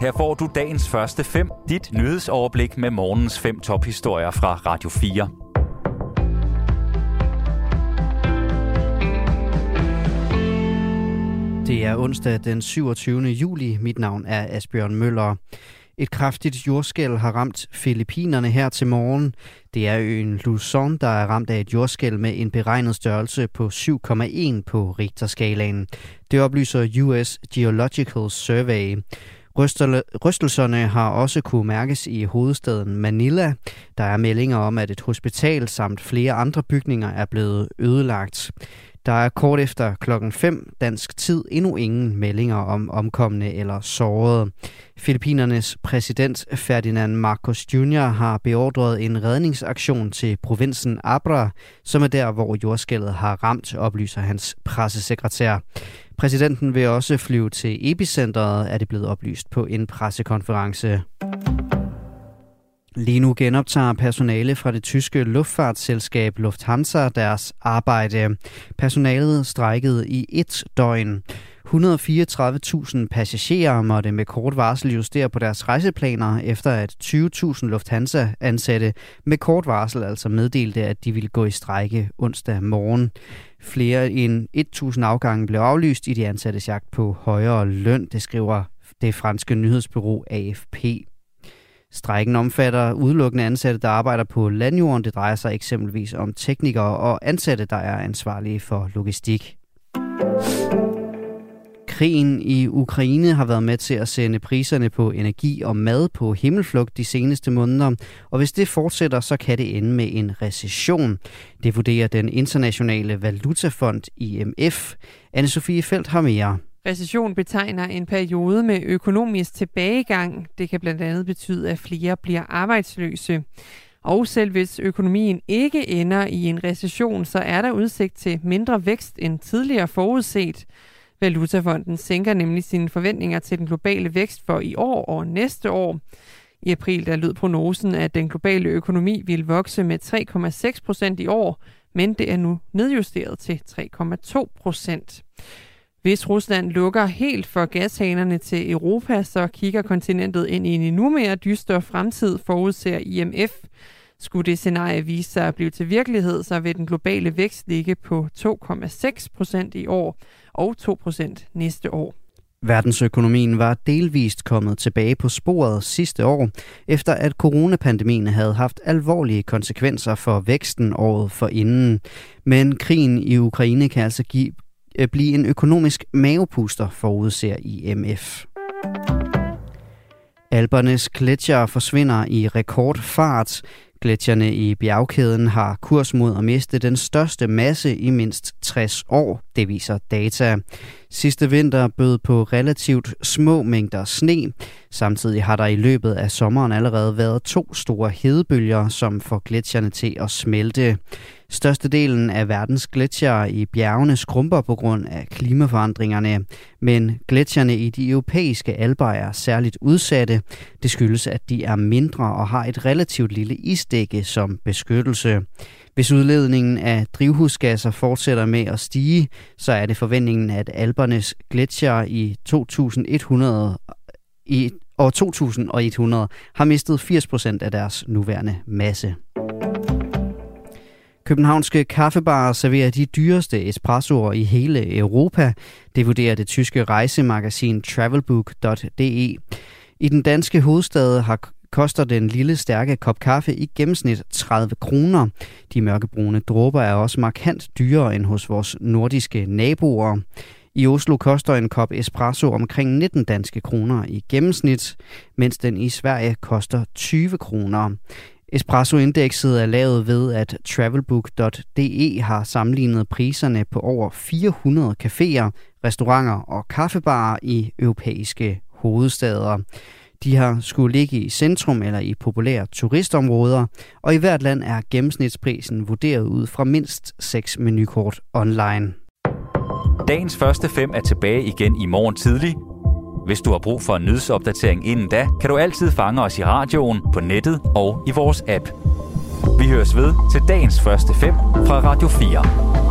Her får du dagens første fem, dit nyhedsoverblik med morgens fem tophistorier fra Radio 4. Det er onsdag den 27. juli. Mit navn er Asbjørn Møller. Et kraftigt jordskæl har ramt Filippinerne her til morgen. Det er øen Luzon, der er ramt af et jordskæl med en beregnet størrelse på 7,1 på Richterskalaen. Det oplyser US Geological Survey. Rystelserne har også kunne mærkes i hovedstaden Manila. Der er meldinger om, at et hospital samt flere andre bygninger er blevet ødelagt. Der er kort efter klokken 5 dansk tid endnu ingen meldinger om omkomne eller sårede. Filippinernes præsident Ferdinand Marcos Jr. har beordret en redningsaktion til provinsen Abra, som er der, hvor jordskælvet har ramt, oplyser hans pressesekretær. Præsidenten vil også flyve til epicentret, er det blevet oplyst på en pressekonference. Lige nu genoptager personale fra det tyske luftfartsselskab Lufthansa deres arbejde. Personalet strækkede i et døgn. 134.000 passagerer måtte med kort varsel justere på deres rejseplaner, efter at 20.000 Lufthansa-ansatte med kort varsel altså meddelte, at de ville gå i strække onsdag morgen. Flere end 1.000 afgange blev aflyst i de ansatte jagt på højere løn, det skriver det franske nyhedsbureau AFP. Strækken omfatter udelukkende ansatte, der arbejder på landjorden. Det drejer sig eksempelvis om teknikere og ansatte, der er ansvarlige for logistik. Krigen i Ukraine har været med til at sende priserne på energi og mad på himmelflugt de seneste måneder, og hvis det fortsætter, så kan det ende med en recession. Det vurderer den internationale valutafond IMF. Anne-Sophie Felt har mere. Recession betegner en periode med økonomisk tilbagegang. Det kan blandt andet betyde, at flere bliver arbejdsløse. Og selv hvis økonomien ikke ender i en recession, så er der udsigt til mindre vækst end tidligere forudset. Valutafonden sænker nemlig sine forventninger til den globale vækst for i år og næste år. I april der lød prognosen, at den globale økonomi ville vokse med 3,6 procent i år, men det er nu nedjusteret til 3,2 procent. Hvis Rusland lukker helt for gashanerne til Europa, så kigger kontinentet ind i en endnu mere dyster fremtid, forudser IMF. Skulle det scenarie vise sig at blive til virkelighed, så vil den globale vækst ligge på 2,6 procent i år og 2 procent næste år. Verdensøkonomien var delvist kommet tilbage på sporet sidste år, efter at coronapandemien havde haft alvorlige konsekvenser for væksten året for inden. Men krigen i Ukraine kan altså give Øh, blive en økonomisk mavepuster, forudser IMF. Albernes gletsjer forsvinder i rekordfart. Gletsjerne i bjergkæden har kurs mod at miste den største masse i mindst 60 år, det viser data. Sidste vinter bød på relativt små mængder sne. Samtidig har der i løbet af sommeren allerede været to store hedebølger, som får gletsjerne til at smelte. Størstedelen af verdens gletsjer i bjergene skrumper på grund af klimaforandringerne, men gletsjerne i de europæiske alber er særligt udsatte. Det skyldes, at de er mindre og har et relativt lille isdække som beskyttelse. Hvis udledningen af drivhusgasser fortsætter med at stige, så er det forventningen, at albernes gletsjer i 2100 i år 2100 har mistet 80% af deres nuværende masse. Københavnske kaffebarer serverer de dyreste espressoer i hele Europa. Det vurderer det tyske rejsemagasin travelbook.de. I den danske hovedstad har koster den lille stærke kop kaffe i gennemsnit 30 kroner. De mørkebrune dråber er også markant dyrere end hos vores nordiske naboer. I Oslo koster en kop espresso omkring 19 danske kroner i gennemsnit, mens den i Sverige koster 20 kroner. Espresso-indekset er lavet ved, at travelbook.de har sammenlignet priserne på over 400 caféer, restauranter og kaffebarer i europæiske hovedstader. De har skulle ligge i centrum eller i populære turistområder, og i hvert land er gennemsnitsprisen vurderet ud fra mindst 6 menukort online. Dagens første fem er tilbage igen i morgen tidlig. Hvis du har brug for en nyhedsopdatering inden da, kan du altid fange os i radioen, på nettet og i vores app. Vi høres ved til dagens første fem fra Radio 4.